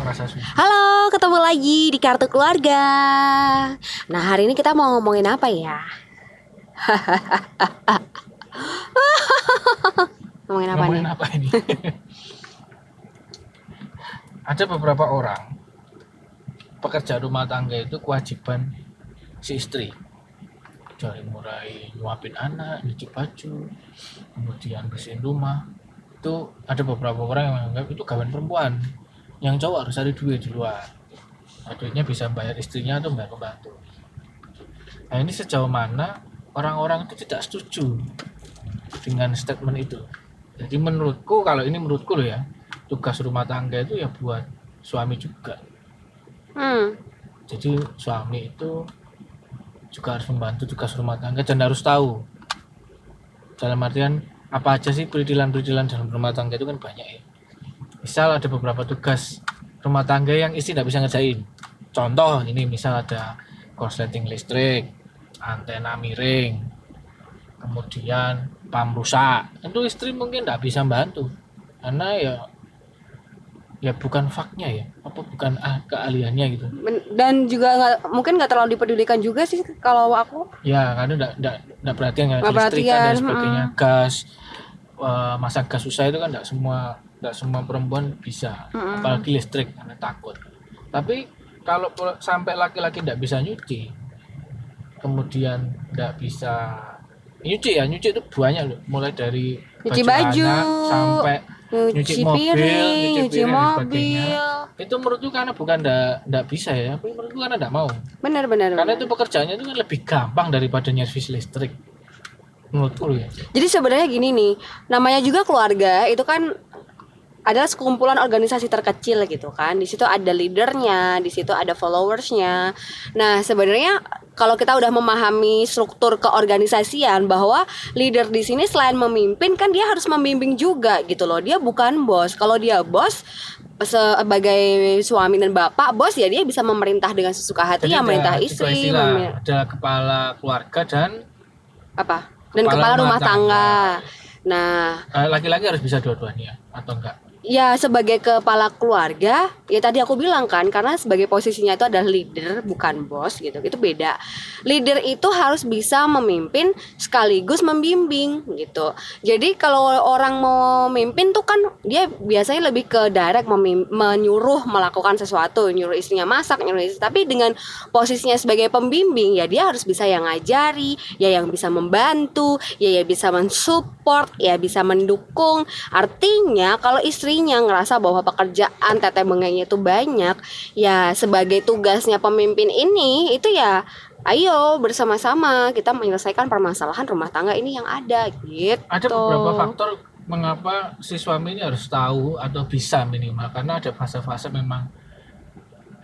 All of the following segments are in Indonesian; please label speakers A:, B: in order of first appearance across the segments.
A: merasa susah.
B: Halo, ketemu lagi di Kartu Keluarga. Nah, hari ini kita mau ngomongin apa ya? ngomongin apa
A: Ngomongin
B: nih?
A: apa ini? Ada beberapa orang pekerja rumah tangga itu kewajiban si istri dari mulai nyuapin anak, nyuci baju, kemudian bersihin rumah. Itu ada beberapa orang yang menganggap itu gawan perempuan. Yang cowok harus cari duit di luar. Nah, duitnya bisa bayar istrinya atau bayar pembantu. Nah ini sejauh mana orang-orang itu tidak setuju dengan statement itu. Jadi menurutku kalau ini menurutku loh ya tugas rumah tangga itu ya buat suami juga.
B: Hmm,
A: Jadi suami itu juga harus membantu tugas rumah tangga dan harus tahu dalam artian apa aja sih peridilan-peridilan dalam rumah tangga itu kan banyak ya. Misal ada beberapa tugas rumah tangga yang istri tidak bisa ngerjain. Contoh ini misal ada korsleting listrik, antena miring, kemudian pam rusak. Tentu istri mungkin tidak bisa bantu karena ya ya bukan faknya ya, apa bukan ah, keahliannya gitu.
B: dan juga nggak mungkin nggak terlalu dipedulikan juga sih kalau aku.
A: Ya, karena enggak enggak enggak perhatian
B: Nggak
A: listrik kan dan sebagainya. Gas eh, masak gas susah itu kan enggak semua enggak semua perempuan bisa.
B: Mm-mm.
A: Apalagi listrik karena takut. Tapi kalau sampai laki-laki enggak bisa nyuci, kemudian enggak bisa nyuci ya, nyuci itu banyak loh, mulai dari
B: Nyuci baju,
A: anak sampai
B: Nyuci,
A: Nyuci mobil,
B: piring,
A: nyuci
B: nyuci,
A: piring
B: mobil.
A: itu menurutku karena bukan enggak bisa ya, tapi menurutku karena enggak mau.
B: Bener bener.
A: Karena
B: bener.
A: itu pekerjaannya itu kan lebih gampang daripada nyervis listrik. Menurutku ya.
B: Jadi sebenarnya gini nih, namanya juga keluarga itu kan adalah sekumpulan organisasi terkecil gitu kan. Di situ ada leadernya, di situ ada followersnya. Nah sebenarnya kalau kita udah memahami struktur keorganisasian bahwa leader di sini selain memimpin kan dia harus membimbing juga gitu loh. Dia bukan bos. Kalau dia bos sebagai suami dan bapak bos ya dia bisa memerintah dengan sesuka hati
A: Jadi
B: ya memerintah istri
A: ada kepala keluarga dan
B: apa dan
A: Kepala
B: kepala, rumah
A: rumah
B: tangga. Nah,
A: eh, laki-laki harus bisa dua-duanya atau enggak?
B: Ya sebagai kepala keluarga, ya tadi aku bilang kan karena sebagai posisinya itu adalah leader bukan bos gitu. Itu beda. Leader itu harus bisa memimpin sekaligus membimbing gitu. Jadi kalau orang mau memimpin tuh kan dia biasanya lebih ke direct menyuruh melakukan sesuatu, nyuruh istrinya masak, nyuruh istri. Tapi dengan posisinya sebagai pembimbing ya dia harus bisa yang ngajari, ya yang bisa membantu, ya ya bisa mensupport, ya bisa mendukung. Artinya kalau istrinya ngerasa bahwa pekerjaan teteh bengeknya itu banyak, ya sebagai tugasnya pemimpin ini itu ya ayo bersama-sama kita menyelesaikan permasalahan rumah tangga ini yang ada gitu.
A: Ada beberapa faktor mengapa si suami ini harus tahu atau bisa minimal karena ada fase-fase memang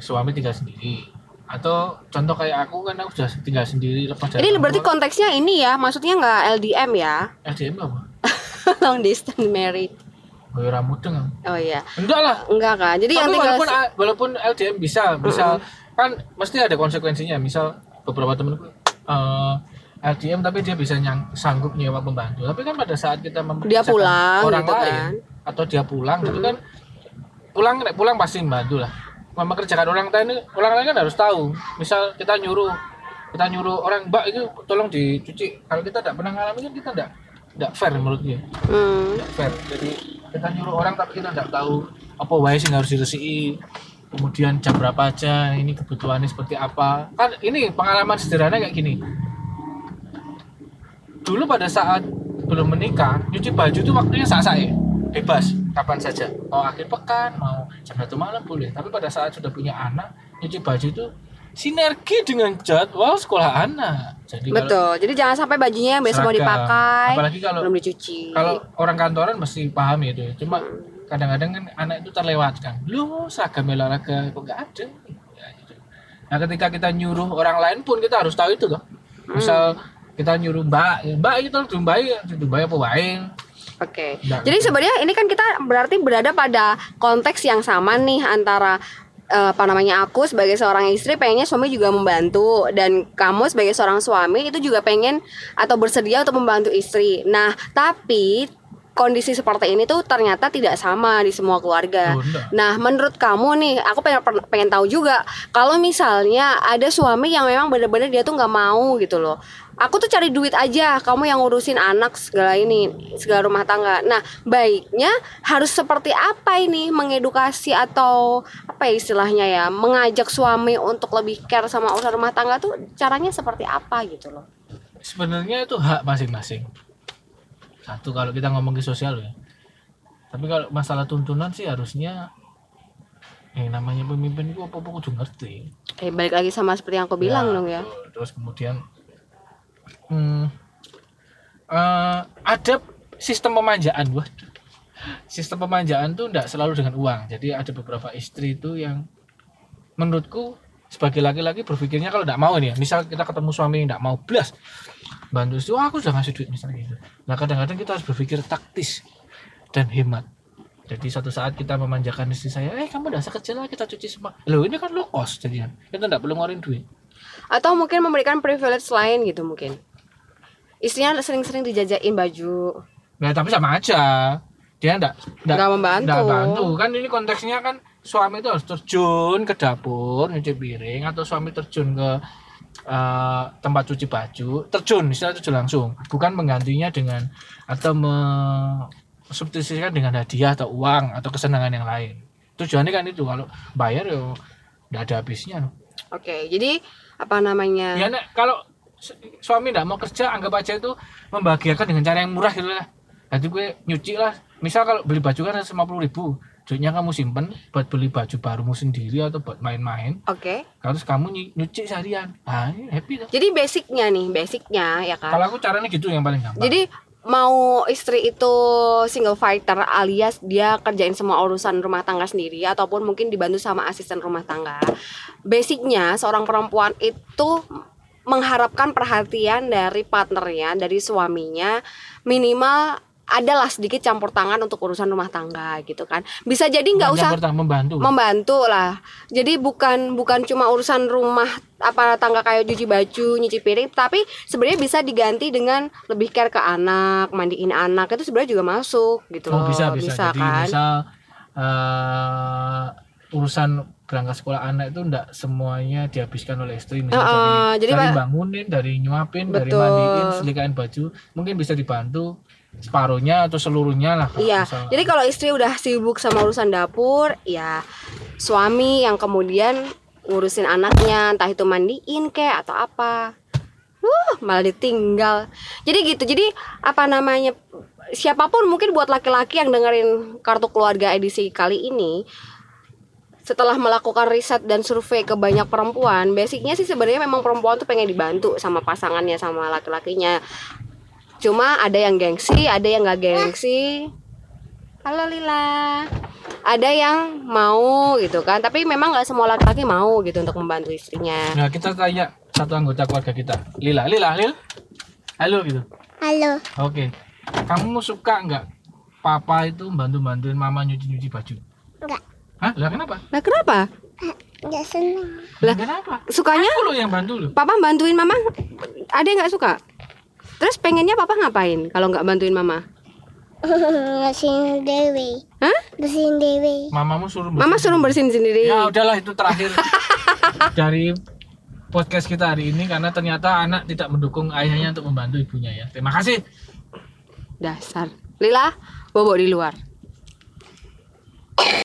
A: suami tinggal sendiri atau contoh kayak aku kan aku sudah tinggal sendiri lepas dari
B: Ini berarti konteksnya ini ya, maksudnya nggak LDM ya,
A: LDM apa?
B: long distance married.
A: Ya mudeng.
B: Oh iya,
A: Enggak lah.
B: enggak kan? Jadi yang
A: Tapi
B: tinggal
A: walaupun walaupun LDM bisa, bisa kan mesti ada konsekuensinya. Misal beberapa temenku eh, LDM tapi dia bisa nyang, sanggup nyewa pembantu. Tapi kan pada saat kita
B: dia pulang
A: orang
B: gitu
A: lain
B: kan.
A: atau dia pulang gitu kan pulang pulang pasti membantu lah. Mempekerjakan orang lain orang lain kan harus tahu. Misal kita nyuruh kita nyuruh orang Mbak itu tolong dicuci. Kalau kita tidak pernah ngalamin kan kita tidak tidak fair menurut dia
B: Hmm.
A: tidak fair jadi kita nyuruh orang tapi kita tidak tahu apa wae sih harus diresiki. Kemudian jam berapa aja ini kebutuhannya seperti apa. Kan ini pengalaman sederhana kayak gini. Dulu pada saat belum menikah nyuci baju itu waktunya saat saya bebas kapan saja. Mau akhir pekan mau jam satu malam boleh. Tapi pada saat sudah punya anak nyuci baju itu sinergi dengan jadwal sekolah anak jadi kalau
B: Betul. Jadi jangan sampai bajunya yang besok mau dipakai
A: apalagi kalau
B: belum dicuci.
A: kalau orang kantoran mesti paham itu cuma kadang-kadang kan anak itu terlewatkan lu seragam olahraga kok nggak ada Ya, gitu. nah ketika kita nyuruh orang lain pun kita harus tahu itu loh misal kita nyuruh mbak ya, mbak itu itu mbak apa wae
B: Oke.
A: Nggak,
B: Jadi
A: gitu.
B: sebenarnya ini kan kita berarti berada pada konteks yang sama nih antara apa namanya aku sebagai seorang istri pengennya suami juga membantu dan kamu sebagai seorang suami itu juga pengen atau bersedia untuk membantu istri. Nah, tapi kondisi seperti ini tuh ternyata tidak sama di semua keluarga.
A: Oh.
B: Nah, menurut kamu nih, aku pengen pengen tahu juga kalau misalnya ada suami yang memang bener-bener dia tuh nggak mau gitu loh. Aku tuh cari duit aja, kamu yang ngurusin anak segala ini, segala rumah tangga. Nah, baiknya harus seperti apa ini mengedukasi atau apa ya istilahnya ya, mengajak suami untuk lebih care sama urusan rumah tangga tuh caranya seperti apa gitu loh.
A: sebenarnya itu hak masing-masing satu kalau kita ngomong ke sosial ya. Tapi kalau masalah tuntunan sih harusnya yang namanya pemimpin itu apa-apa kudu ngerti.
B: Eh, balik lagi sama seperti yang aku bilang dong ya.
A: terus kemudian hmm, eh, ada sistem pemanjaan waduh sistem pemanjaan tuh tidak selalu dengan uang. Jadi ada beberapa istri itu yang menurutku sebagai laki-laki berpikirnya kalau tidak mau nih ya. Misal kita ketemu suami yang tidak mau blas bantu istri wah aku sudah ngasih duit misalnya gitu nah kadang-kadang kita harus berpikir taktis dan hemat jadi suatu saat kita memanjakan istri saya eh kamu udah sekecil lah kita cuci semua loh ini kan low cost jadinya kita tidak perlu ngeluarin duit
B: Atau mungkin memberikan privilege lain gitu mungkin. Istrinya sering-sering dijajain baju.
A: Nah, tapi sama aja. Dia enggak
B: Nggak membantu.
A: enggak bantu. Kan ini konteksnya kan suami itu harus terjun ke dapur nyuci piring atau suami terjun ke eh, tempat cuci baju, terjun istilah terjun langsung, bukan menggantinya dengan atau substitusikan dengan hadiah atau uang atau kesenangan yang lain. Tujuannya kan itu kalau bayar ya enggak ada habisnya.
B: Oke, jadi apa namanya?
A: Ya Nek, kalau su- suami tidak mau kerja anggap aja itu membahagiakan dengan cara yang murah gitu lah. Nanti gue nyuci lah. Misal kalau beli baju kan lima puluh ribu, duitnya kamu simpen buat beli baju barumu sendiri atau buat main-main.
B: Oke.
A: Terus kamu ny- nyuci seharian, ah happy tuh.
B: Jadi basicnya nih, basicnya ya kan.
A: Kalau aku caranya gitu yang paling gampang.
B: Jadi mau istri itu single fighter alias dia kerjain semua urusan rumah tangga sendiri ataupun mungkin dibantu sama asisten rumah tangga. Basicnya seorang perempuan itu mengharapkan perhatian dari partnernya, dari suaminya minimal adalah sedikit campur tangan untuk urusan rumah tangga gitu kan. Bisa jadi nggak usah
A: pertama membantu.
B: membantu lah. Jadi bukan bukan cuma urusan rumah apa tangga kayak cuci baju, nyuci piring, tapi sebenarnya bisa diganti dengan lebih care ke anak, mandiin anak itu sebenarnya juga masuk gitu
A: oh
B: loh.
A: bisa bisa. Jadi
B: kan?
A: misal eh, urusan berangkat sekolah anak itu enggak semuanya dihabiskan oleh istri misalnya
B: Heeh,
A: dari,
B: jadi
A: dari bangunin dari nyuapin dari
B: Betul.
A: mandiin selikain baju mungkin bisa dibantu separuhnya atau seluruhnya lah
B: Iya.
A: misal-
B: Jadi kalau istri udah sibuk sama urusan dapur, ya suami yang kemudian ngurusin anaknya, entah itu mandiin kek atau apa. Uh, malah ditinggal. Jadi gitu. Jadi apa namanya? Siapa pun mungkin buat laki-laki yang dengerin kartu keluarga edisi kali ini setelah melakukan riset dan survei ke banyak perempuan, basicnya sih sebenarnya memang perempuan tuh pengen dibantu sama pasangannya sama laki-lakinya. Cuma ada yang gengsi, ada yang nggak gengsi. Halo Lila. Ada yang mau gitu kan, tapi memang nggak semua laki-laki mau gitu untuk membantu istrinya.
A: nah kita tanya satu anggota keluarga kita Lila Lila Lil halo gitu
C: Halo,
A: oke kamu suka nggak papa itu bantu bantuin mama nyuci nyuci baju
C: enggak,
A: Hah? Lah kenapa?
B: Nah kenapa?
C: enggak senang.
B: Lah.
A: Kenapa?
B: Sukanya
A: Aku loh yang bantu loh.
B: papa bantuin mama? Ada yang nggak suka? Terus pengennya papa ngapain kalau nggak bantuin mama?
C: Bersihin dewi,
B: Hah?
C: bersihin dewi.
A: Mamamu suruh
B: Mama
A: bersihin.
B: suruh bersihin sendiri.
A: Ya udahlah itu terakhir dari podcast kita hari ini karena ternyata anak tidak mendukung ayahnya untuk membantu ibunya ya. Terima kasih.
B: Dasar. Lila, bobo di luar.